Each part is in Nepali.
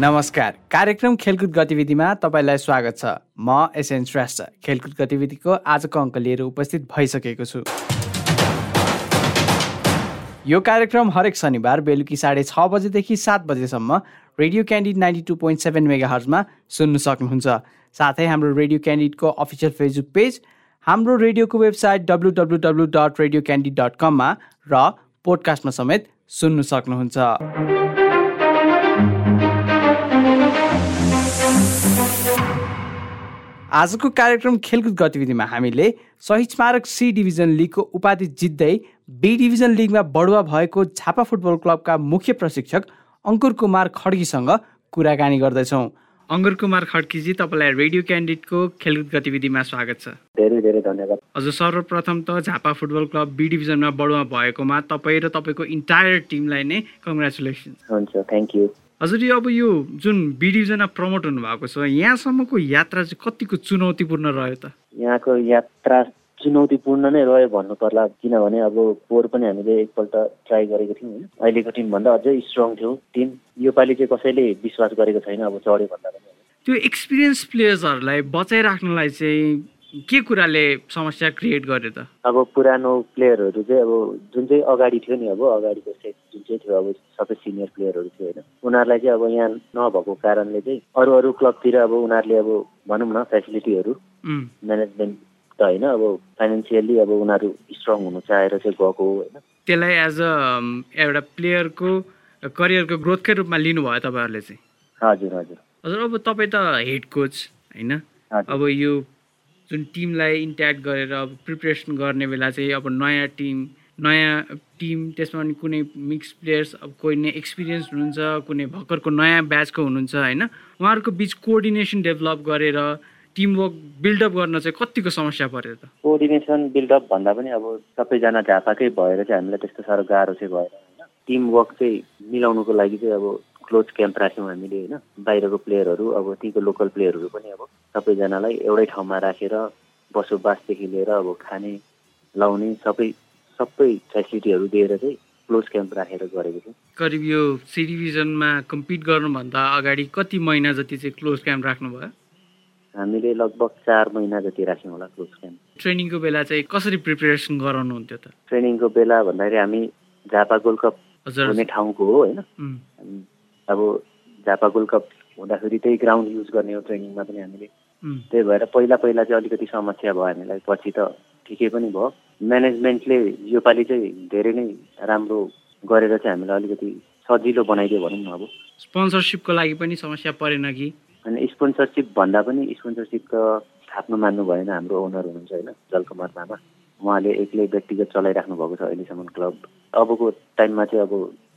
नमस्कार। कार्यक्रम खेलकुद गतिविधिमा तपाईँलाई स्वागत छ। म एसएन श्रेष्ठ। खेलकुद गतिविधिको आजको अङ्क लिएर उपस्थित भइसकेको छु। यो कार्यक्रम हरेक शनिबार बेलुकी साढे छ बजेदेखि सात बजेसम्म radio Candid ninety two point seven mega हर्जमा सुन्नु सक्नुहुन्छ। साथै हाम्रो रेडियो क्यान्डिडको अफिसियल फेसबुक पेज हाम्रो रेडियोको website W W W dot radio Candid dot कममा र पोडकास्टमा समेत सुन्नु सक्नुहुन्छ। आजको कार्यक्रम खेलकुद गतिविधिमा हामीले शहीद स्मारक सी डिभिजन लिगको उपाधि जित्दै बी डिभिजन लिगमा बढुवा भएको झापा फुटबल क्लबका मुख्य प्रशिक्षक अङ्कुर कुमार खड्कीसँग कुराकानी गर्दैछौँ। अङ्कुर कुमार खड्कीजी तपाईँलाई रेडियो क्यान्डिडेटको खेलकुद गतिविधिमा स्वागत छ। धेरै धेरै धन्यवाद। हजुर सर्वप्रथम त झापा फुटबल क्लब बी डिभिजनमा बढुवा भएकोमा तपाईँ र तपाईँको इन्टायर टिमलाई नै कङ्ग्रेचुलेसन हुन्छ थ्याङ्क यू हजुर अब यो जुन बी डिभिजनमा प्रमोट हुनुभएको छ यहाँसम्मको यात्रा चाहिँ कतिको चुनौतीपूर्ण रह्यो त? यहाँको यात्रा चुनौतीपूर्ण नै रह्यो भन्नु पर्ला किनभने अब पोहोर पनि हामीले एकपल्ट ट्राई गरेको थियौँ होइन। अहिलेको टिमभन्दा अझै स्ट्रङ थियो। टिम योपालि चाहिँ कसैले विश्वास गरेको छैन अब चढ्यो भन्दा पनि। त्यो एक्सपिरियन्स प्लेयर्सहरूलाई बचाइराख्नलाई चाहिँ के कुराले समस्या क्रिएट गर्यो त? अब पुरानो प्लेयरहरू चाहिँ अब जुन चाहिँ अगाडि थियो नि अब अगाडिको सेट जुन चाहिँ थियो अब सबै सिनियर प्लेयरहरू थियो होइन। उनीहरूलाई चाहिँ अब यहाँ नभएको कारणले चाहिँ अरू अरू क्लबतिर अब उनीहरूले अब भनौँ न फेसिलिटीहरू म्यानेजमेन्ट त होइन अब फाइनेन्सियल्ली अब उनीहरू स्ट्रङ हुनु चाहेर चाहिँ गएको हो होइन। त्यसलाई एज अ एउटा प्लेयरको करियरको ग्रोथकै रूपमा लिनुभयो तपाईँहरूले चाहिँ? हजुर हजुर। हजुर अब तपाईँ त हेड कोच होइन? अब यो जुन टिमलाई इन्ट्याक्ट गरेर अब प्रिपेरेसन गर्ने बेला चाहिँ अब नयाँ टिम नयाँ टिम त्यसमा पनि कुनै मिक्स प्लेयर्स अब कोही नै एक्सपिरियन्स हुनुहुन्छ कुनै भर्खरको नयाँ ब्याचको हुनुहुन्छ होइन? उहाँहरूको बिच कोअर्डिनेसन डेभलप गरेर टिमवर्क बिल्डअप गर्न चाहिँ कतिको समस्या पऱ्यो त? कोअर्डिनेसन बिल्डअप भन्दा पनि अब सबैजना झापाकै भएर चाहिँ हामीलाई त्यस्तो साह्रो गाह्रो चाहिँ भएन होइन? टिमवर्क चाहिँ मिलाउनुको लागि चाहिँ अब क्लोज क्याम्प राख्यौँ हामीले होइन? बाहिरको प्लेयरहरू अब त्यहीँको लोकल प्लेयरहरू पनि अब सबैजनालाई एउटै ठाउँमा राखेर बसोबासदेखि लिएर अब खाने लाउने सबै सबै फेसिलिटीहरू दिएर चाहिँ क्लोज क्याम्प राखेर गरेको थियौँ करिब यो सी डिभिजनमा कम्पिट गर्नुभन्दा अगाडि कति महिना जति चाहिँ क्लोज क्याम्प राख्नुभयो? हामीले लगभग चार महिना जति राख्यौँ होला क्लोज क्याम्प। ट्रेनिङको बेला चाहिँ कसरी प्रिपेरेसन गराउनुहुन्थ्यो त? ट्रेनिङको बेला भन्दाखेरि हामी झापा गोल्ड कप हुने ठाउँको हो होइन? अब झापा गोल्ड कप हुँदाखेरि त्यही ग्राउन्ड युज गर्ने हो ट्रेनिङमा पनि हामीले। त्यही भएर पहिला पहिला चाहिँ अलिकति समस्या भयो हामीलाई। पछि त ठिकै पनि भयो म्यानेजमेन्टले योपालि चाहिँ धेरै नै राम्रो गरेर चाहिँ हामीलाई अलिकति सजिलो बनाइदियो भनौँ न अब। स्पोन्सरसिपको लागि पनि समस्या परेन कि? अनि स्पोन्सरसिप भन्दा पनि स्पोन्सरसिप त थाप्नु मान्नु भएन हाम्रो ओनर हुनुहुन्छ होइन जलकुमार मामा उहाँले एक्लै व्यक्तिगत चलाइराख्नु भएको छ अहिलेसम्म क्लब अबको टाइममा चाहिँ अब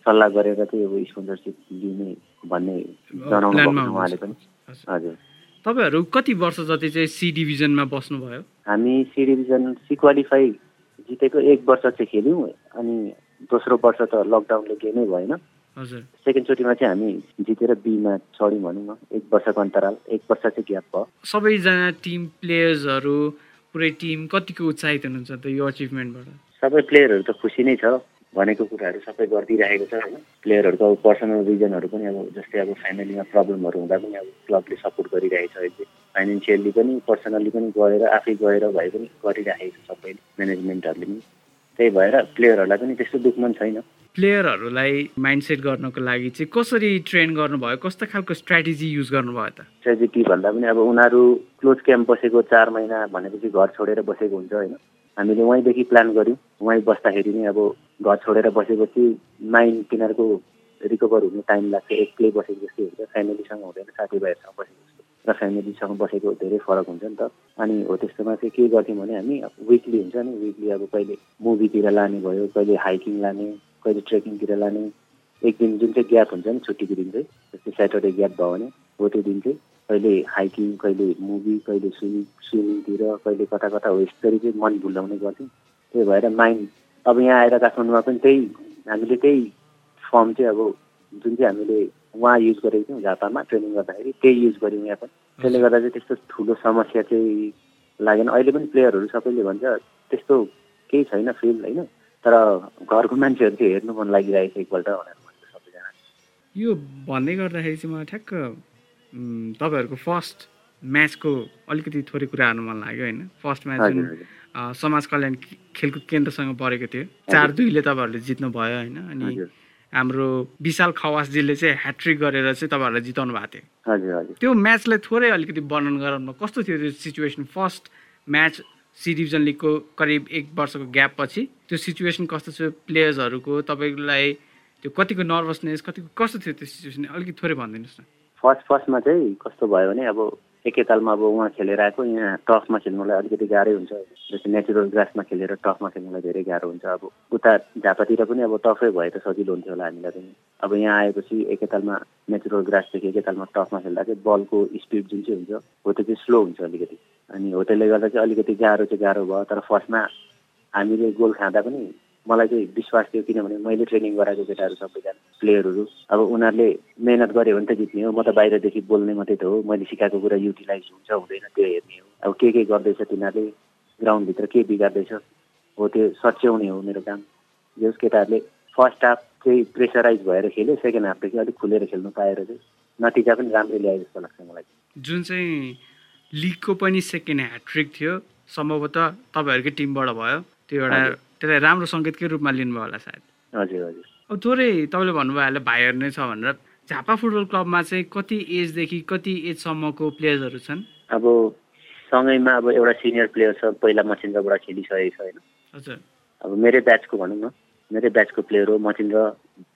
सल्लाह गरेर चाहिँ अब स्पोन्सरसिप लिने भन्ने जनाउनु भएको उहाँले पनि। हजुर। तपाईँहरू कति वर्ष जति चाहिँ सी डिभिजनमा बस्नुभयो? हामी सी डिभिजन सी क्वालिफाई जितेको एक वर्ष चाहिँ खेल्यौँ अनि दोस्रो वर्ष त लकडाउनले गेमै भएन। हजुर। सेकेन्डचोटिमा चाहिँ हामी जितेर बीमा चढ्यौँ भनौँ न। एक वर्षको अन्तराल एक वर्ष चाहिँ ग्याप भयो। सबैजना टिम प्लेयर्सहरू पुरै टिम कतिको उत्साहित हुनुहुन्छ त यो अचिभमेन्टबाट सबै प्लेयरहरू त खुसी नै छ भनेको कुराहरू सबै गरिदिइरहेको छ होइन। प्लेयरहरूको अब पर्सनल रिजनहरू पनि अब जस्तै अब फ्यामिलीमा प्रब्लमहरू हुँदा पनि अब क्लबले सपोर्ट गरिरहेको छ अहिले। फाइनेन्सियल्ली पनि पर्सनल्ली पनि गएर आफै गएर भए पनि गरिराखेको छ सबैले म्यानेजमेन्टहरूले पनि। त्यही भएर प्लेयरहरूलाई पनि त्यस्तो दुःख छैन। प्लेयरहरूलाई माइन्डसेट गर्नको लागि चाहिँ कसरी ट्रेन गर्नुभयो? कस्तो खालको स्ट्राटेजी युज गर्नुभयो त? स्ट्राटेजी भन्दा पनि अब उनीहरू क्लोज क्याम्प बसेको चार महिना भनेपछि घर छोडेर बसेको हुन्छ होइन। हामीले वहीँदेखि प्लान गऱ्यौँ। वहीँ बस्दाखेरि नै अब घर छोडेर बसेपछि माइन्ड तिनीहरूको रिकभर हुने टाइम लाग्छ। एक्लै बसेको जस्तै हुन्छ। फ्यामिलीसँग हुँदैन साथीभाइहरूसँग बसेको जस्तो। र फ्यामिलीसँग बसेको धेरै फरक हुन्छ नि त। अनि हो त्यस्तोमा चाहिँ के गर्थ्यौँ भने हामी विकली हुन्छ नि विकली अब कहिले मुभीतिर लाने भयो कहिले हाइकिङ लाने कहिले ट्रेकिङतिर लाने। एक दिन जुन चाहिँ ग्याप हुन्छ नि छुट्टीको दिन चाहिँ जस्तै स्याटरडे ग्याप भयो भने हो त्यो दिन चाहिँ कहिले हाइकिङ कहिले मुभी कहिले स्विमिङ स्विमिङतिर कहिले कता कता हो यसरी चाहिँ मन भुलाउने गर्थ्यौँ। त्यही भएर माइन्ड अब यहाँ आएर काठमाडौँमा पनि त्यही हामीले त्यही फर्म चाहिँ अब जुन चाहिँ हामीले उहाँ युज गरेको थियौँ झापामा ट्रेनिङ गर्दाखेरि त्यही युज गऱ्यौँ यहाँ पनि। त्यसले गर्दा चाहिँ त्यस्तो ठुलो समस्या चाहिँ लागेन। अहिले पनि प्लेयरहरू सबैले भन्छ त्यस्तो केही छैन फिल होइन? तर घरको मान्छेहरू चाहिँ हेर्नु मन लागिरहेको छ एकपल्ट भनेर भन्छ सबैजना। यो भन्दै गर्दाखेरि चाहिँ मलाई ठ्याक्क तपाईँहरूको फर्स्ट म्याचको अलिकति थोरै कुराहरू मन लाग्यो होइन? फर्स्ट म्याच जुन समाज कल्याण खेलकुद केन्द्रसँग परेको थियो। चार दुईले तपाईँहरूले जित्नु भयो होइन? अनि हाम्रो विशाल खवासजीले चाहिँ ह्याट्रिक गरेर चाहिँ तपाईँहरूलाई जिताउनु भएको थियो। त्यो म्याचलाई थोरै अलिकति वर्णन गराउनु कस्तो थियो त्यो situation first match C division लिगको करिब एक वर्षको ग्याप पछि त्यो सिचुएसन कस्तो थियो? प्लेयर्सहरूको तपाईँलाई त्यो कतिको नर्भसनेस कतिको कस्तो थियो त्यो सिचुएसन अलिकति थोरै भनिदिनुहोस् न। फर्स्ट फर्स्टमा चाहिँ कस्तो भयो भने अब एकैतालमा अब उहाँ खेलेर आएको। यहाँ टफमा खेल्नुलाई अलिकति गाह्रै हुन्छ। जस्तै नेचुरल ग्रासमा खेलेर टफमा खेल्नुलाई धेरै गाह्रो हुन्छ। अब उता झापातिर पनि अब टफै भए त सजिलो हुन्थ्यो होला हामीलाई पनि। अब यहाँ आएपछि एकैतालमा नेचुरल ग्रासदेखि एकैतालमा टफमा खेल्दा चाहिँ बलको स्पिड जुन चाहिँ हुन्छ हो त्यो चाहिँ स्लो हुन्छ अलिकति। अनि हो त्यसले गर्दा चाहिँ अलिकति गाह्रो चाहिँ गाह्रो भयो। तर फर्स्टमा हामीले गोल खाँदा पनि मलाई चाहिँ विश्वास थियो किनभने मैले ट्रेनिङ गराएको केटाहरू सबैजना। प्लेयरहरू अब उनीहरूले मेहनत गऱ्यो भने त जित्ने हो। म त बाहिरदेखि बोल्ने मात्रै त हो। मैले सिकाएको कुरा युटिलाइज हुन्छ हुँदैन त्यो हेर्ने हो। अब के के गर्दैछ तिनीहरूले? ग्राउन्डभित्र के बिगार्दैछ? हो त्यो सच्याउने हो मेरो काम। जस केटाहरूले फर्स्ट हाफ चाहिँ प्रेसराइज भएर खेल्यो सेकेन्ड हाफदेखि अलिक खुलेर खेल्नु पाएर चाहिँ नतिजा पनि राम्रै ल्याए जस्तो लाग्छ मलाई। जुन चाहिँ लिगको पनि सेकेन्ड ह्याट्रिक थियो सम्भवतः तपाईँहरूकै टिमबाट भयो। त्यो एउटा त्यसलाई राम्रो सङ्केतकै रूपमा लिनुभयो होला सायद। हजुर हजुर। अब थोरै तपाईँले भन्नुभयो अहिले भाइहरू नै छ भनेर। झापा फुटबल क्लबमा चाहिँ कति एजदेखि कति एजसम्मको प्लेयर्सहरू छन्? अब सँगैमा अब एउटा सिनियर प्लेयर छ पहिला मचिन्द्रबाट खेलिसकेको छ होइन। हजुर। अब मेरै ब्याचको भनौँ न मेरै ब्याचको प्लेयर हो मचिन्द्र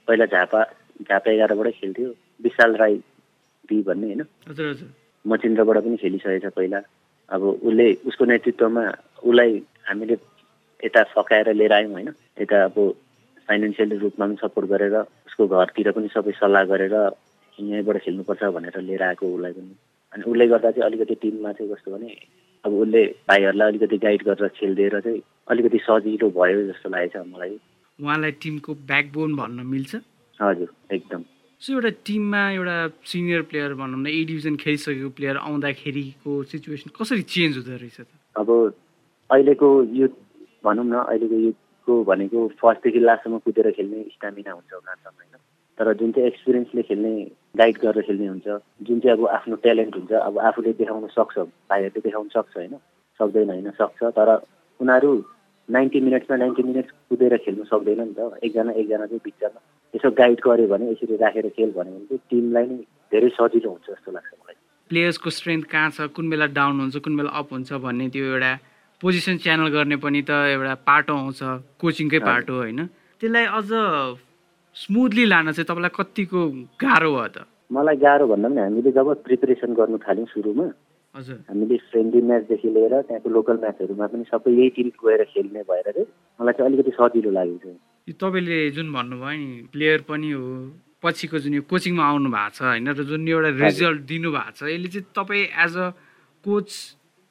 पहिला झापा झापा एघारबाटै खेल्थ्यो विशाल राई बी भन्ने होइन। हजुर हजुर। मचिन्द्रबाट पनि खेलिसकेको छ पहिला। अब उसले उसको नेतृत्वमा उसलाई हामीले यता फकाएर लिएर आयौँ होइन। यता अब फाइनेन्सियल रूपमा पनि सपोर्ट गरेर उसको घरतिर पनि सबै सल्लाह गरेर यहीँबाट खेल्नुपर्छ भनेर लिएर आएको उसलाई पनि। अनि उसले गर्दा चाहिँ अलिकति टिममा चाहिँ कस्तो भने अब उसले भाइहरूलाई अलिकति गाइड गरेर खेलिदिएर चाहिँ अलिकति सजिलो भयो जस्तो लागेको छ मलाई। उहाँलाई टिमको ब्याकबोन भन्न मिल्छ? हजुर एकदम। सो एउटा टिममा एउटा सिनियर प्लेयर भनौँ न ए डिभिजन खेलिसकेको प्लेयर आउँदाखेरिको सिचुएसन कसरी चेन्ज हुँदो रहेछ त? अब अहिलेको युथ भनौँ न अहिलेको युथको भनेको फर्स्टदेखि लास्टसम्म कुदेर खेल्ने स्टामिना हुन्छ उनीहरूसँग होइन? तर जुन चाहिँ एक्सपिरियन्सले खेल्ने गाइड गरेर खेल्ने हुन्छ जुन चाहिँ अब आफ्नो ट्यालेन्ट हुन्छ अब आफूले देखाउन सक्छ भाइहरूले देखाउन सक्छ होइन? सक्दैन होइन सक्छ तर उनीहरू नाइन्टी मिनट्समा नाइन्टी मिनट्स कुदेर खेल्नु सक्दैन नि त एकजना एकजना चाहिँ बिचमा। यसो गाइड गर्यो भने यसरी राखेर खेल भन्यो भने चाहिँ टिमलाई नै धेरै सजिलो हुन्छ जस्तो लाग्छ मलाई। प्लेयर्सको स्ट्रेन्थ कहाँ छ? कुन बेला डाउन हुन्छ कुन बेला अप हुन्छ भन्ने त्यो एउटा पोजिसन च्यानल गर्ने पनि त एउटा पार्ट आउँछ कोचिङकै पार्ट हो होइन। त्यसलाई अझ स्मुथली लान चाहिँ तपाईँलाई कतिको गाह्रो भयो त? मलाई गाह्रो भन्दा पनि हामीले जब प्रिपेरेसन गर्नु थाल्यौँ सुरुमा हजुर। हामीले फ्रेन्डली म्याचदेखि लिएर त्यहाँको लोकल म्याचहरूमा पनि सबै यही टिम गएर खेल्ने भएर चाहिँ मलाई चाहिँ अलिकति सजिलो लागेको छ यो तपाईँले जुन भन्नुभयो नि प्लेयर पनि हो पछिको जुन यो कोचिङमा आउनु भएको छ होइन र जुन एउटा रिजल्ट दिनुभएको छ यसले चाहिँ तपाईँ एज अ कोच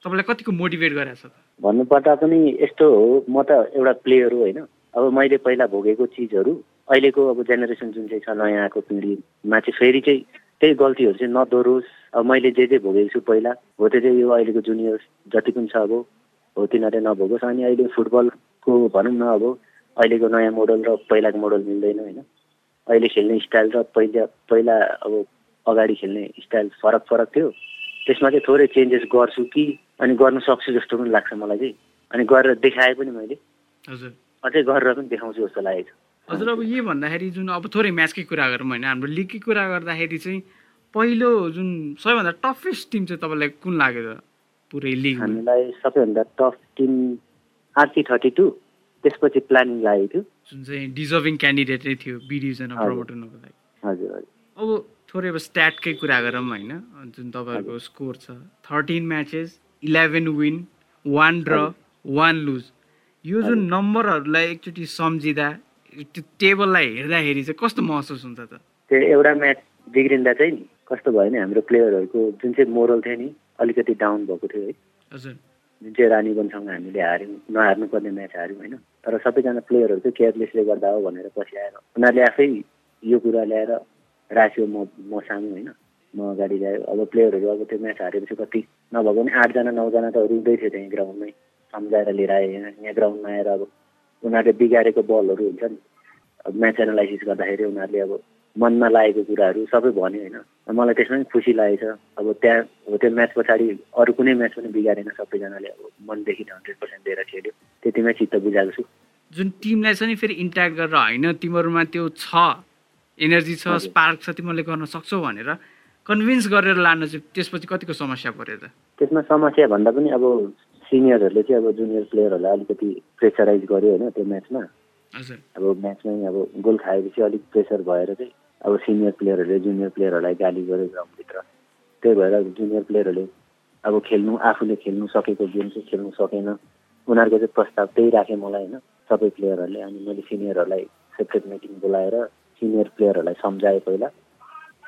तपाईँलाई कतिको मोटिभेट गराएको छ भन्नुपर्दा पनि यस्तो हो म त एउटा प्लेयर हो होइन। अब मैले पहिला भोगेको चिजहरू अहिलेको अब जेनेरेसन जुन चाहिँ छ नयाँ आएको पिँढीमा चाहिँ फेरि चाहिँ त्यही गल्तीहरू चाहिँ नदोरोस्। अब मैले जे जे भोगेको छु पहिला हो त्यो चाहिँ यो अहिलेको जुनियर जति पनि छ अब हो तिनीहरूले नभोगोस्। अनि अहिले फुटबलको भनौँ न अब अहिलेको नयाँ मोडल र पहिलाको मोडल मिल्दैन होइन। अहिले खेल्ने स्टाइल र पहिला पहिला अब अगाडि खेल्ने स्टाइल फरक फरक थियो। त्यसमा चाहिँ थोरै चेन्जेस गर्छु कि अनि गर्न सक्छु जस्तो पनि लाग्छ मलाई चाहिँ अनि गरेर देखाएँ पनि मैले। हजुर। अझै गरेर पनि देखाउँछु जस्तो लागेको छ। हजुर अब यही भन्दाखेरि जुन अब थोरै म्याचकै कुरा गरौँ होइन हाम्रो लिगकै कुरा गर्दाखेरि चाहिँ पहिलो जुन सबैभन्दा टफेस्ट टिम चाहिँ तपाईँलाई कुन लाग्यो त पुरै लिग हामीलाई सबैभन्दा tough team RC thirty two त्यसपछि प्लानिङ लागेको थियो। जुन चाहिँ डिजर्भिङ क्यान्डिडेटै थियो बी डिभिजनमा प्रमोट हुनुको लागि। हजुर अब थोरै अब स्ट्याटकै कुरा गरौँ होइन जुन तपाईँहरूको स्कोर छ thirteen matches eleven win one draw one lose. यो जुन नम्बरहरूलाई एकचोटि सम्झिँदा त्यो टेबललाई हेर्दाखेरि चाहिँ कस्तो महसुस हुन्छ त? त्यो एउटा म्याच बिग्रिँदा चाहिँ नि कस्तो भयो भने हाम्रो प्लेयरहरूको जुन चाहिँ मोरल थियो नि अलिकति डाउन भएको थियो है। हजुर। जुन चाहिँ रानीवनसँग हामीले हार्यौँ नहार्नु पर्ने म्याच हार्यौँ होइन। तर सबैजना प्लेयरहरू चाहिँ केयरलेसले गर्दा हो भनेर पछि आएर उनीहरूले आफै यो कुरा ल्याएर राख्यो म म सामु होइन। म अगाडि ल्यायो अब प्लेयरहरू अब त्यो म्याच हारेपछि कति नभएको पनि आठजना नौजना त रुँदै थियो त्यहीँ ग्राउन्डमै सम्झाएर लिएर आयो यहाँ ग्राउन्डमा आएर अब उनीहरूले बिगारेको बलहरू हुन्छ नि। अब म्याच एनालाइसिस गर्दाखेरि उनीहरूले अब मनमा लागेको कुराहरू सबै भन्यो होइन। मलाई त्यसमा पनि खुसी लागेको छ अब त्यहाँ अब त्यो म्याच पछाडि अरू कुनै म्याच पनि बिगारेन सबैजनाले अब मनदेखि हन्ड्रेड पर्सेन्ट दिएर खेल्यो। त्यतिमै चित्त बुझाएको छु। जुन टिमलाई चाहिँ फेरि इन्ट्याक्ट गरेर होइन तिमीहरूमा त्यो छ एनर्जी छ स्पार्क छ तिमीहरूले गर्न सक्छौ भनेर कन्भिन्स गरेर लानु चाहिँ त्यसपछि कतिको समस्या पऱ्यो त? त्यसमा समस्या भन्दा पनि अब सिनियरहरूले चाहिँ अब जुनियर प्लेयरहरूलाई अलिकति प्रेसराइज गर्यो होइन त्यो म्याचमा। अब म्याचमै अब गोल खाएपछि अलिक प्रेसर भएर चाहिँ अब सिनियर प्लेयरहरूले जुनियर प्लेयरहरूलाई गाली गर्यो ग्राउन्डभित्र। त्यही भएर जुनियर प्लेयरहरूले अब खेल्नु आफूले खेल्नु सकेको गेम चाहिँ खेल्नु सकेन। उनीहरूको चाहिँ प्रस्ताव त्यही राखेँ मलाई होइन। सबै प्लेयरहरूले अनि मैले सिनियरहरूलाई सेपरेट मिटिङ बोलाएर सिनियर प्लेयरहरूलाई सम्झाएँ पहिला।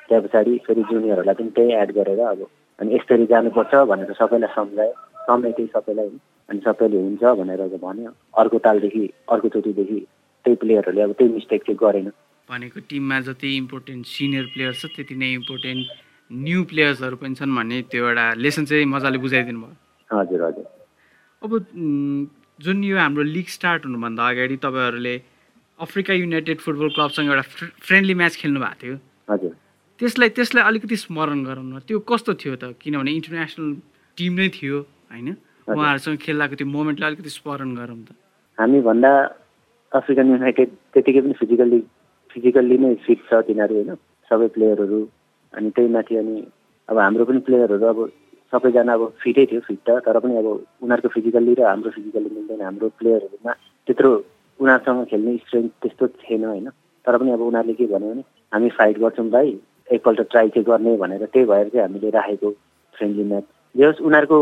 त्यहाँ पछाडि फेरि जुनियरहरूलाई पनि त्यही एड गरेर अब अनि यसरी जानुपर्छ भनेर सबैलाई सम्झाएँ समेटेँ सबैलाई अनि सबैले हुन्छ भनेर भन्यो। अर्को तालदेखि अर्कोचोटिदेखि त्यही प्लेयरहरूले अब त्यही मिस्टेक चाहिँ गरेन। भनेको टिममा जति इम्पोर्टेन्ट सिनियर प्लेयर छ त्यति नै इम्पोर्टेन्ट न्यू प्लेयर्सहरू पनि छन् भन्ने त्यो एउटा लेसन चाहिँ मजाले बुझाइदिनु भयो। हजुर हजुर। अब जुन यो हाम्रो लिग स्टार्ट हुनुभन्दा अगाडि तपाईँहरूले अफ्रिका युनाइटेड फुटबल क्लबसँग एउटा फ्रेन्डली म्याच खेल्नु भएको थियो। हजुर। त्यसलाई त्यसलाई अलिकति स्मरण गरौँ न त्यो कस्तो थियो त? किनभने इन्टरनेसनल टिम नै थियो होइन? उहाँहरूसँग खेल्दाको त्यो मोमेन्टलाई अलिकति स्मरण गरौँ त। हामीभन्दा अफ्रिकन युनाइटेड त्यतिकै पनि फिजिकल्ली फिजिकल्ली नै फिट छ तिनीहरू होइन? सबै प्लेयरहरू अनि त्यही माथि अनि अब हाम्रो पनि प्लेयरहरू अब सबैजना अब फिटै थियो फिट त तर पनि अब उनीहरूको फिजिकल्ली र हाम्रो फिजिकल्ली मिल्दैन। हाम्रो प्लेयरहरूमा त्यत्रो उनीहरूसँग खेल्ने स्ट्रेङ्थ त्यस्तो थिएन होइन? तर पनि अब उनीहरूले के भन्यो भने हामी फाइट गर्छौँ भाइ एकपल्ट ट्राई चाहिँ गर्ने भनेर त्यही भएर चाहिँ हामीले राखेको फ्रेन्डली म्याच जे होस् उनीहरूको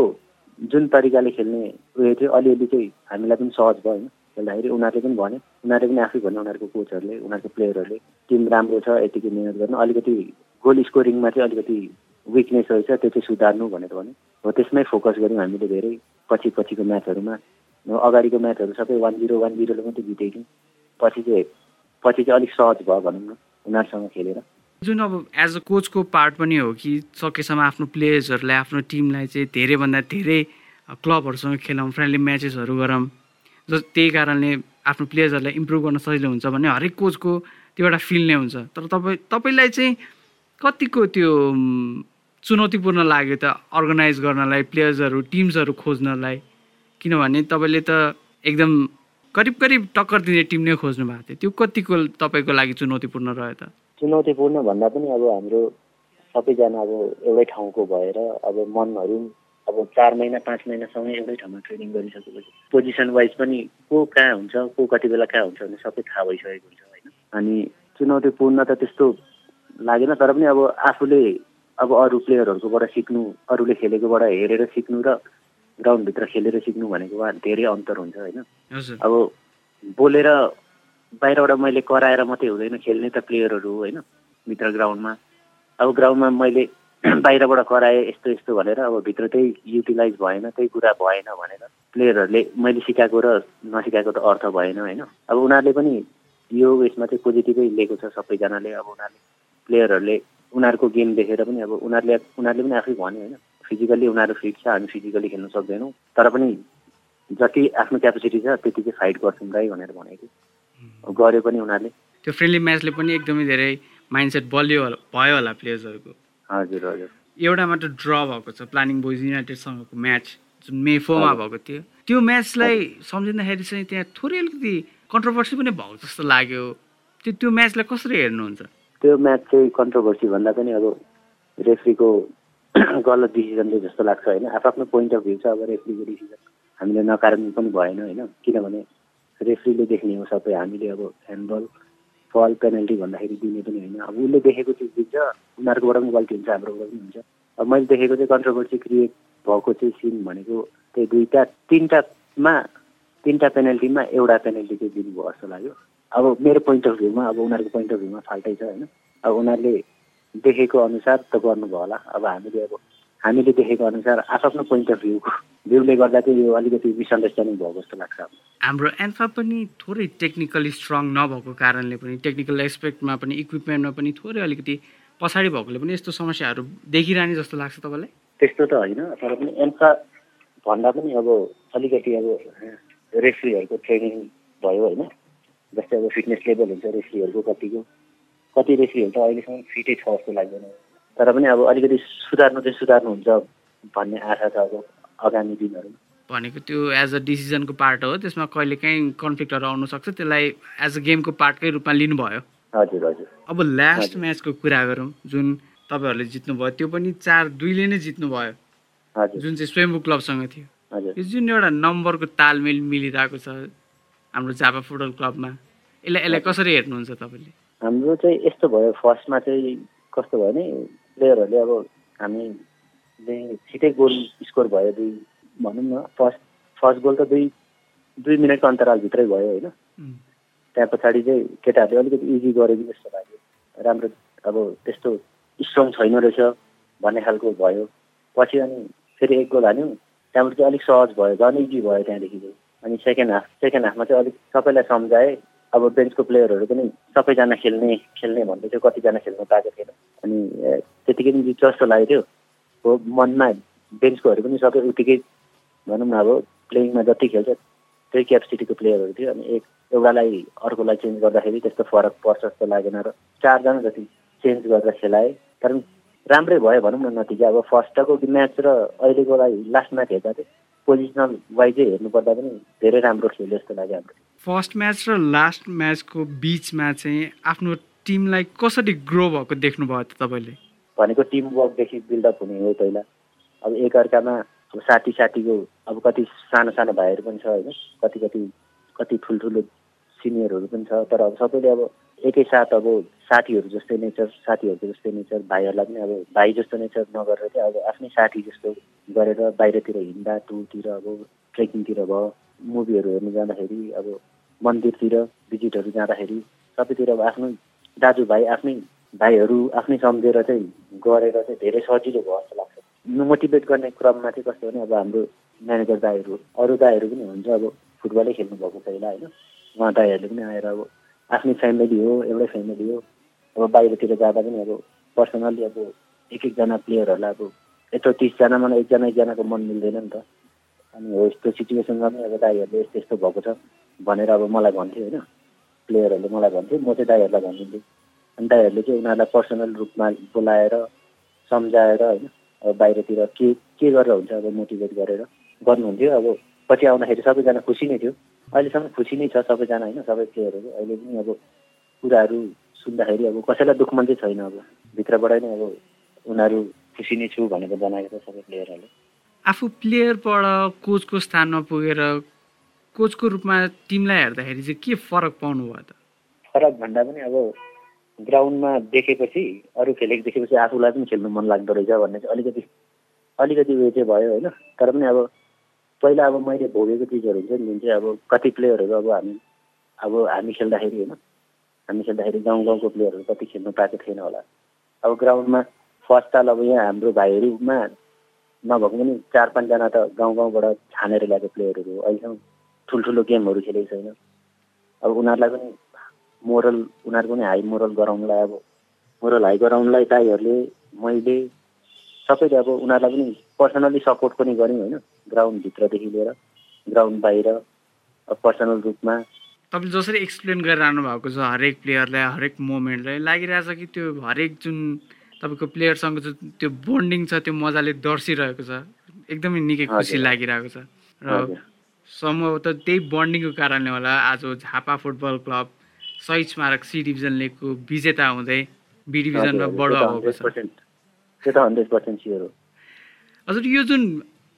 जुन तरिकाले खेल्ने उयो थियो अलिअलि चाहिँ हामीलाई पनि सहज भयो होइन। खेल्दाखेरि उनीहरूले पनि भन्यो। उनीहरूले पनि आफै भन्यो उनीहरूको कोचहरूले उनीहरूको प्लेयरहरूले टिम राम्रो छ यतिकै मिहिनेत गर्नु। अलिकति गोल स्कोरिङमा चाहिँ अलिकति विकनेस रहेछ त्यो चाहिँ सुधार्नु भनेर भन्यो। हो त्यसमै फोकस गऱ्यौँ हामीले धेरै पछि पछिको म्याचहरूमा अगाडिको म्याचहरू सबै वान जिरो वान जिरोले मात्रै जितेको। पछि चाहिँ पछि चाहिँ अलिक सहज भयो भनौँ न उनीहरूसँग खेलेर। जुन अब एज अ कोचको पार्ट पनि हो कि सकेसम्म आफ्नो प्लेयर्सहरूलाई आफ्नो टिमलाई चाहिँ धेरैभन्दा धेरै क्लबहरूसँग खेलाउँ फ्रेन्डली म्याचेसहरू गरौँ। ज त्यही कारणले आफ्नो प्लेयर्सहरूलाई इम्प्रुभ गर्न सजिलो हुन्छ भने हरेक कोचको त्यो एउटा फिल नै हुन्छ। तर तपाईँ तपाईँलाई चाहिँ कतिको त्यो चुनौतीपूर्ण लाग्यो त अर्गनाइज गर्नलाई प्लेयर्सहरू टिम्सहरू खोज्नलाई? किनभने तपाईँले त एकदम करिब करिब टक्कर दिने टिम नै खोज्नु भएको थियो। त्यो कतिको तपाईँको लागि चुनौतीपूर्ण रह्यो त? चुनौतीपूर्ण भन्दा पनि अब हाम्रो सबैजना अब एउटै ठाउँको भएर अब मनहरू अब चार महिना पाँच महिनासँगै एउटै ठाउँमा ट्रेनिङ गरिसकेपछि पोजिसन वाइज पनि को कहाँ हुन्छ को कति बेला कहाँ हुन्छ भने सबै थाहा भइसकेको हुन्छ होइन। अनि चुनौतीपूर्ण त त्यस्तो लागेन तर पनि अब आफूले अब अरू प्लेयरहरूकोबाट सिक्नु अरूले खेलेकोबाट हेरेर सिक्नु र ग्राउन्डभित्र खेलेर सिक्नु भनेको धेरै अन्तर हुन्छ होइन। अब बोलेर बाहिरबाट मैले कराएर मात्रै हुँदैन खेल्ने त प्लेयरहरू होइन? भित्र ग्राउन्डमा। अब ग्राउन्डमा मैले बाहिरबाट कराएँ यस्तो यस्तो भनेर अब भित्र त्यही युटिलाइज भएन त्यही कुरा भएन भनेर प्लेयरहरूले मैले सिकाएको र नसिकाएको त अर्थ भएन होइन? अब उनीहरूले पनि यो उयसमा चाहिँ पोजिटिभै लिएको छ सबैजनाले। अब उनीहरूले प्लेयरहरूले उनीहरूको गेम देखेर पनि अब उनीहरूले उनीहरूले पनि आफै भन्यो होइन? फिजिकल्ली उनीहरू फिट छ हामी फिजिकल्ली खेल्न सक्दैनौँ। तर पनि जति आफ्नो क्यापेसिटी छ त्यति चाहिँ फाइट गर्छौँ दाइ भनेर भनेको। गर्यो पनि उनीहरूले। त्यो फ्रेन्डली म्याचले पनि एकदमै धेरै माइन्डसेट बलियो भयो होला प्लेयर्सहरूको हजुर हजुर। एउटा मात्र ड्र भएको छ प्लानिङ बोइज युनाइटेडसँगको म्याच जुन मे फोरमा भएको थियो। त्यो म्याचलाई सम्झिँदाखेरि चाहिँ त्यहाँ थोरै अलिकति कन्ट्रोभर्सी पनि भएको जस्तो लाग्यो। त्यो त्यो म्याचलाई कसरी हेर्नुहुन्छ? त्यो म्याच चाहिँ कन्ट्रोभर्सी भन्दा पनि अब रेफ्रीको गलत डिसिजनले जस्तो लाग्छ होइन? आफ्नो पोइन्ट अफ भ्यू छ अब रेफ्रीको डिसिजन हामीले नकार्नु पनि भएन होइन? किनभने रेफ्रीले देख्ने हो सबै। हामीले अब ह्यान्डबल फल पेनल्टी भन्दाखेरि दिने पनि होइन। अब उसले देखेको चिज दिन्छ उनीहरूकोबाट पनि गल्ती हुन्छ हाम्रोबाट पनि हुन्छ। अब मैले देखेको चाहिँ कन्ट्रोभर्सी क्रिएट भएको चाहिँ सिन भनेको त्यही दुईवटा तिनवटामा तिनवटा पेनल्टीमा एउटा पेनल्टी चाहिँ दिनुभयो जस्तो लाग्यो। अब मेरो पोइन्ट अफ भ्यूमा अब उनीहरूको पोइन्ट अफ भ्यूमा फाल्टै छ होइन। अब उनीहरूले देखेको अनुसार त गर्नुभयो होला। अब हामीले अब हामीले देखेको अनुसार आफ्नो पोइन्ट अफ भ्यूको भ्यूले गर्दा चाहिँ यो अलिकति मिसअन्डरस्ट्यान्डिङ भएको जस्तो लाग्छ। हाम्रो एन्फा पनि थोरै टेक्निकली स्ट्रङ नभएको कारणले पनि टेक्निकल एस्पेक्टमा पनि इक्विपमेन्टमा पनि थोरै अलिकति पछाडि भएकोले पनि यस्तो समस्याहरू देखिरहने जस्तो लाग्छ तपाईँलाई? त्यस्तो त होइन तर पनि एन्फा भन्दा पनि अब अलिकति अब रेफ्रीहरूको ट्रेनिङ भयो होइन। जस्तै अब फिटनेस लेभल हुन्छ रेफ्रीहरूको कतिको। कति रेफ्रीहरू त अहिलेसम्म फिटै छ जस्तो लाग्दैन। तर पनि अब अलिकति सुधार्नु चाहिँ सुधार्नुहुन्छ भन्ने आशा छ अब आगामी दिनहरूमा भनेको त्यो एज अ डिसिजनको पार्ट हो त्यसमा कहिले काहीँ कन्फ्लिक्टहरू आउन सक्छ त्यसलाई एज अ गेमको पार्टकै रूपमा लिनुभयो। हजुर हजुर। अब लास्ट म्याचको कुरा गरौँ जुन तपाईँहरूले जित्नुभयो त्यो पनि चार दुईले नै जित्नुभयो। जुन चाहिँ स्वयम्भू क्लबसँग थियो। यो जुन एउटा नम्बरको तालमेल मिलिरहेको छ हाम्रो झापा फुटबल क्लबमा यसलाई यसलाई कसरी हेर्नुहुन्छ तपाईँले? हाम्रो चाहिँ यस्तो भयो फर्स्टमा चाहिँ कस्तो भयो भने प्लेयरहरूले अब हामी छिटै गोल स्कोर भयो दुई भनौँ न फर्स्ट फर्स्ट गोल त दुई दुई मिनटको अन्तरालभित्रै भयो होइन। त्यहाँ पछाडि चाहिँ केटाहरूले अलिकति इजी गरेको जस्तो लाग्यो राम्रो अब त्यस्तो स्ट्रङ छैन रहेछ भन्ने खालको भयो। पछि अनि फेरि एक गोल हान्यौँ त्यहाँबाट चाहिँ अलिक सहज भयो झन् इजी भयो त्यहाँदेखि चाहिँ। अनि सेकेन्ड हाफ सेकेन्ड हाफमा चाहिँ अलिक सबैलाई सम्झाएँ। अब बेन्चको प्लेयरहरू पनि सबैजना खेल्ने खेल्ने भन्दै थियो कतिजना खेल्नु पाएको थिएन अनि त्यतिकै जित्छ जस्तो लागेको थियो। हो मनमा बेन्चकोहरू पनि सबै उत्तिकै भनौँ न अब प्लेइङमा जति खेल्छ त्यही क्यापेसिटीको प्लेयरहरू थियो। अनि एक एउटालाई अर्कोलाई चेन्ज गर्दाखेरि त्यस्तो फरक पर्छ जस्तो लागेन र चारजना जति चेन्ज गरेर खेलाए तर राम्रै भयो भनौँ न नतिजा। अब फर्स्टको म्याच र अहिलेको लागि लास्ट म्याच हेर्दा चाहिँ पोजिसनल वाइजै हेर्नुपर्दा पनि धेरै राम्रो खेल्यो जस्तो लाग्यो हाम्रो। फर्स्ट म्याच र लास्ट म्याचको बिचमा चाहिँ आफ्नो टिमलाई कसरी ग्रो भएको देख्नुभयो त तपाईँले? भनेको टिम वर्कदेखि बिल्डअप हुने हो पहिला। अब एकअर्कामा अब साथी साथीको अब कति सानो सानो भाइहरू पनि छ होइन कति कति कति ठुल्ठुलो सिनियरहरू पनि छ तर अब सबैले अब एकैसाथ अब साथीहरू जस्तै नेचर साथीहरूको जस्तै नेचर भाइहरूलाई पनि अब भाइ जस्तो नेचर नगरेर चाहिँ अब आफ्नै साथी जस्तो गरेर बाहिरतिर हिँड्दा टुरतिर अब ट्रेकिङतिर भयो मुभीहरू हेर्नु जाँदाखेरि अब मन्दिरतिर भिजिटहरू जाँदाखेरि सबैतिर अब आफ्नो दाजुभाइ आफ्नै भाइहरू आफ्नै सम्झेर चाहिँ गरेर चाहिँ धेरै सजिलो भयो जस्तो लाग्छ। मोटिभेट गर्ने क्रममा चाहिँ कस्तो भने अब हाम्रो म्यानेजर दाईहरू अरू दाईहरू पनि हुन्छ अब फुटबलै खेल्नु भएको पहिला होइन। उहाँ दाईहरूले पनि आएर अब आफ्नै फ्यामिली हो एउटै फ्यामिली हो। अब बाहिरतिर जाँदा पनि अब पर्सनल्ली अब एक एकजना प्लेयरहरूलाई अब यत्रो तिसजनामा एकजना एकजनाको मन मिल्दैन नि त। अनि हो यस्तो सिचुएसनमा पनि अब दाईहरूले यस्तो यस्तो भएको छ। भनेर अब मलाई भन्थ्यो होइन। प्लेयरहरूले मलाई भन्थ्यो म चाहिँ दाईहरूलाई भनिदिन्थेँ। अनि दाईहरूले चाहिँ उनीहरूलाई पर्सनल रूपमा बोलाएर सम्झाएर होइन अब बाहिरतिर के के गरेर हुन्छ अब मोटिभेट गरेर गर्नुहुन्थ्यो। अब पछि आउँदाखेरि सबैजना खुसी नै थियो। अहिलेसम्म खुसी नै छ सबैजना होइन सबै प्लेयरहरू। अहिले पनि अब कुराहरू सुन्दाखेरि अब कसैलाई दुःख मन चाहिँ छैन अब। भित्रबाट नै अब उनीहरू खुसी नै छु भनेर जनाएको छ सबै प्लेयरहरूले। आफू प्लेयरबाट कोचको स्थानमा पुगेर कोचको रूपमा टिमलाई हेर्दाखेरि चाहिँ के फरक पाउनु भयो त? फरक भन्दा पनि अब ग्राउन्डमा देखेपछि अरू खेलेको देखेपछि आफूलाई पनि खेल्नु मन लाग्दो रहेछ भन्ने चाहिँ अलिकति अलिकति उयो चाहिँ भयो होइन। तर पनि अब पहिला अब मैले भोगेको चिजहरू हुन्छ नि जुन चाहिँ अब कति प्लेयरहरू अब हामी अब हामी खेल्दाखेरि होइन हामी खेल्दाखेरि गाउँ गाउँको प्लेयरहरू कति खेल्नु पाएको थिएन होला। अब ग्राउन्डमा फर्स्ट साल अब यहाँ हाम्रो भाइहरूमा नभएको पनि चार पाँचजना त गाउँ गाउँबाट छानेर ल्याएको प्लेयरहरू अहिलेसम्म। ठुल्ठुलो गेमहरू खेलेको छैन। अब उनीहरूलाई पनि मोरल उनीहरूको पनि हाई मोरल गराउनुलाई अब मोरल हाई गराउनुलाई दाईहरूले मैले सबैले अब उनीहरूलाई पनि पर्सनल्ली सपोर्ट पनि गऱ्यौँ होइन ग्राउन्डभित्रदेखि लिएर ग्राउन्ड बाहिर पर्सनल रूपमा। तपाईँले जसरी एक्सप्लेन गरिरहनु भएको छ हरेक प्लेयरलाई हरेक मोमेन्टलाई लागिरहेछ कि त्यो हरेक जुन तपाईँको प्लेयरसँग जुन त्यो बोन्डिङ छ त्यो मजाले दर्सिरहेको छ। एकदमै निकै खुसी लागिरहेको छ। र सम्भवतः त्यही बन्डिङको कारणले होला। आज झापा फुटबल क्लब शहीद स्मारक सी डिभिजन लिगको विजेता हुँदै बी डिभिजनमा बढुवा भएको छ। हजुर यो जुन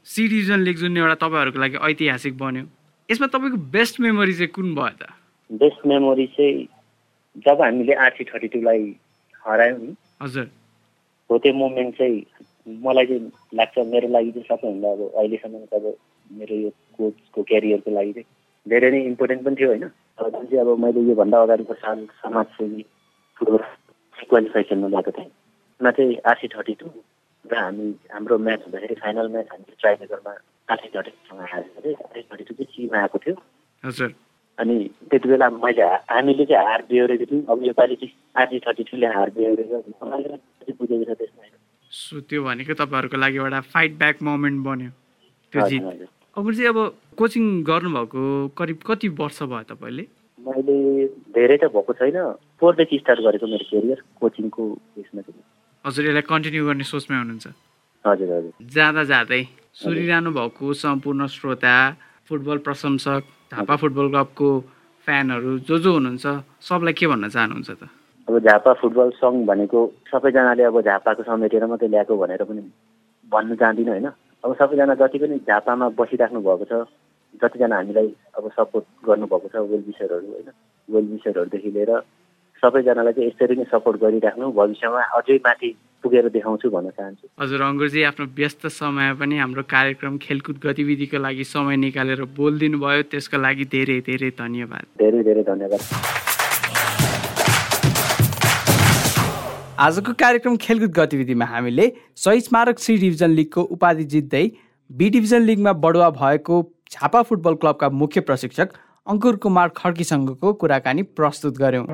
सी डिभिजन लिग जुन एउटा तपाईँहरूको लागि ऐतिहासिक बन्यो यसमा तपाईँको बेस्ट मेमोरी चाहिँ कुन भयो त? बेस्ट मेमोरी चाहिँ जब हामीले आरसी थर्टी टूलाई हरायौँ नि हजुर। हो त्यो मोमेन्ट चाहिँ मलाई चाहिँ लाग्छ मेरो लागि चाहिँ सबैभन्दा अब अहिलेसम्म अब मेरो यो कोचको क्यारियरको लागि चाहिँ धेरै नै इम्पोर्टेन्ट पनि थियो होइन। जुन चाहिँ अब मैले योभन्दा अगाडिको साल समाजसेवी फुटबल क्वालिफाई खेल्न गएको थिएँ मा चाहिँ आरसी थर्टी टू र हामी हाम्रो म्याच हुँदाखेरि फाइनल म्याच हामीले ट्राइमेगरमा आरसी थर्टी टूसँग हारेर आरसी थर्टी टू चाहिँ सीमा आएको थियो। हजुर। अनि त्यति बेला मैले हामीले चाहिँ हार बिहोरेको थियौँ। अब योपालि चाहिँ आरसी थर्टी टूले हार बिहोरेको बुझेको छ त्यसमा। त्यो भनेको तपाईँहरूको लागि एउटा फाइट ब्याक मोमेन्ट बन्यो। त्यो जित। अब चाहिँ अब कोचिङ गर्नुभएको करिब कति वर्ष भयो तपाईँले? मैले धेरै त भएको छैन। फोरदेखि स्टार्ट गरेको मेरो केरियर कोचिङको उयसमा चाहिँ। हजुर यसलाई कन्टिन्यू गर्ने सोचमै हुनुहुन्छ? हजुर हजुर। जाँदा जाँदै सुनिरहनु भएको सम्पूर्ण श्रोता फुटबल प्रशंसक झापा फुटबल क्लबको फ्यानहरू जो जो हुनुहुन्छ सबलाई के भन्न चाहनुहुन्छ त? अब झापा फुटबल सङ्घ भनेको सबैजनाले अब झापाको समेटेर मात्रै ल्याएको भनेर पनि भन्न चाहदिनँ होइन। अब सबैजना जति पनि झापामा बसिराख्नु भएको छ जतिजना हामीलाई अब सपोर्ट गर्नुभएको छ वेल विसरहरू होइन? वेल विसरहरूदेखि लिएर सबैजनालाई चाहिँ यसरी नै सपोर्ट गरिराख्नु भविष्यमा अझै माथि पुगेर देखाउँछु भन्न चाहन्छु। हजुर अङ्कुरजी आफ्नो व्यस्त समय पनि हाम्रो कार्यक्रम खेलकुद गतिविधिको लागि समय निकालेर बोलिदिनु भयो त्यसको लागि धेरै धेरै धन्यवाद। धेरै धेरै धन्यवाद। आजको कार्यक्रम खेलकुद गतिविधिमा हामीले सही स्मारक सी डिभिजन लिगको उपाधि जित्दै बी डिभिजन लिगमा बढुवा भएको झापा फुटबल क्लबका मुख्य प्रशिक्षक अङ्कुर कुमार खड्कीसँगको कुराकानी प्रस्तुत गऱ्यौँ।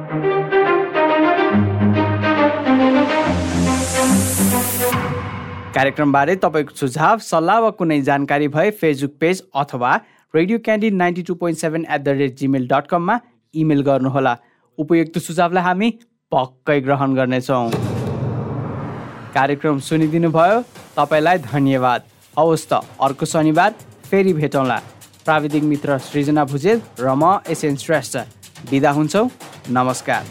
कार्यक्रमबारे तपाईँको सुझाव सल्लाह वा कुनै जानकारी भए फेसबुक पेज अथवा radio Candid ninety two point seven at the rate Gmail dot कममा इमेल गर्नुहोला। उपयुक्त सुझावलाई हामी पक्कै ग्रहण गर्नेछौँ। कार्यक्रम सुनिदिनु भयो तपाईँलाई धन्यवाद। हवस् त अर्को शनिबार फेरि भेटौँला। प्राविधिक मित्र सृजना भुजेल र म एसएन श्रेष्ठ। बिदा हुन्छौँ। नमस्कार।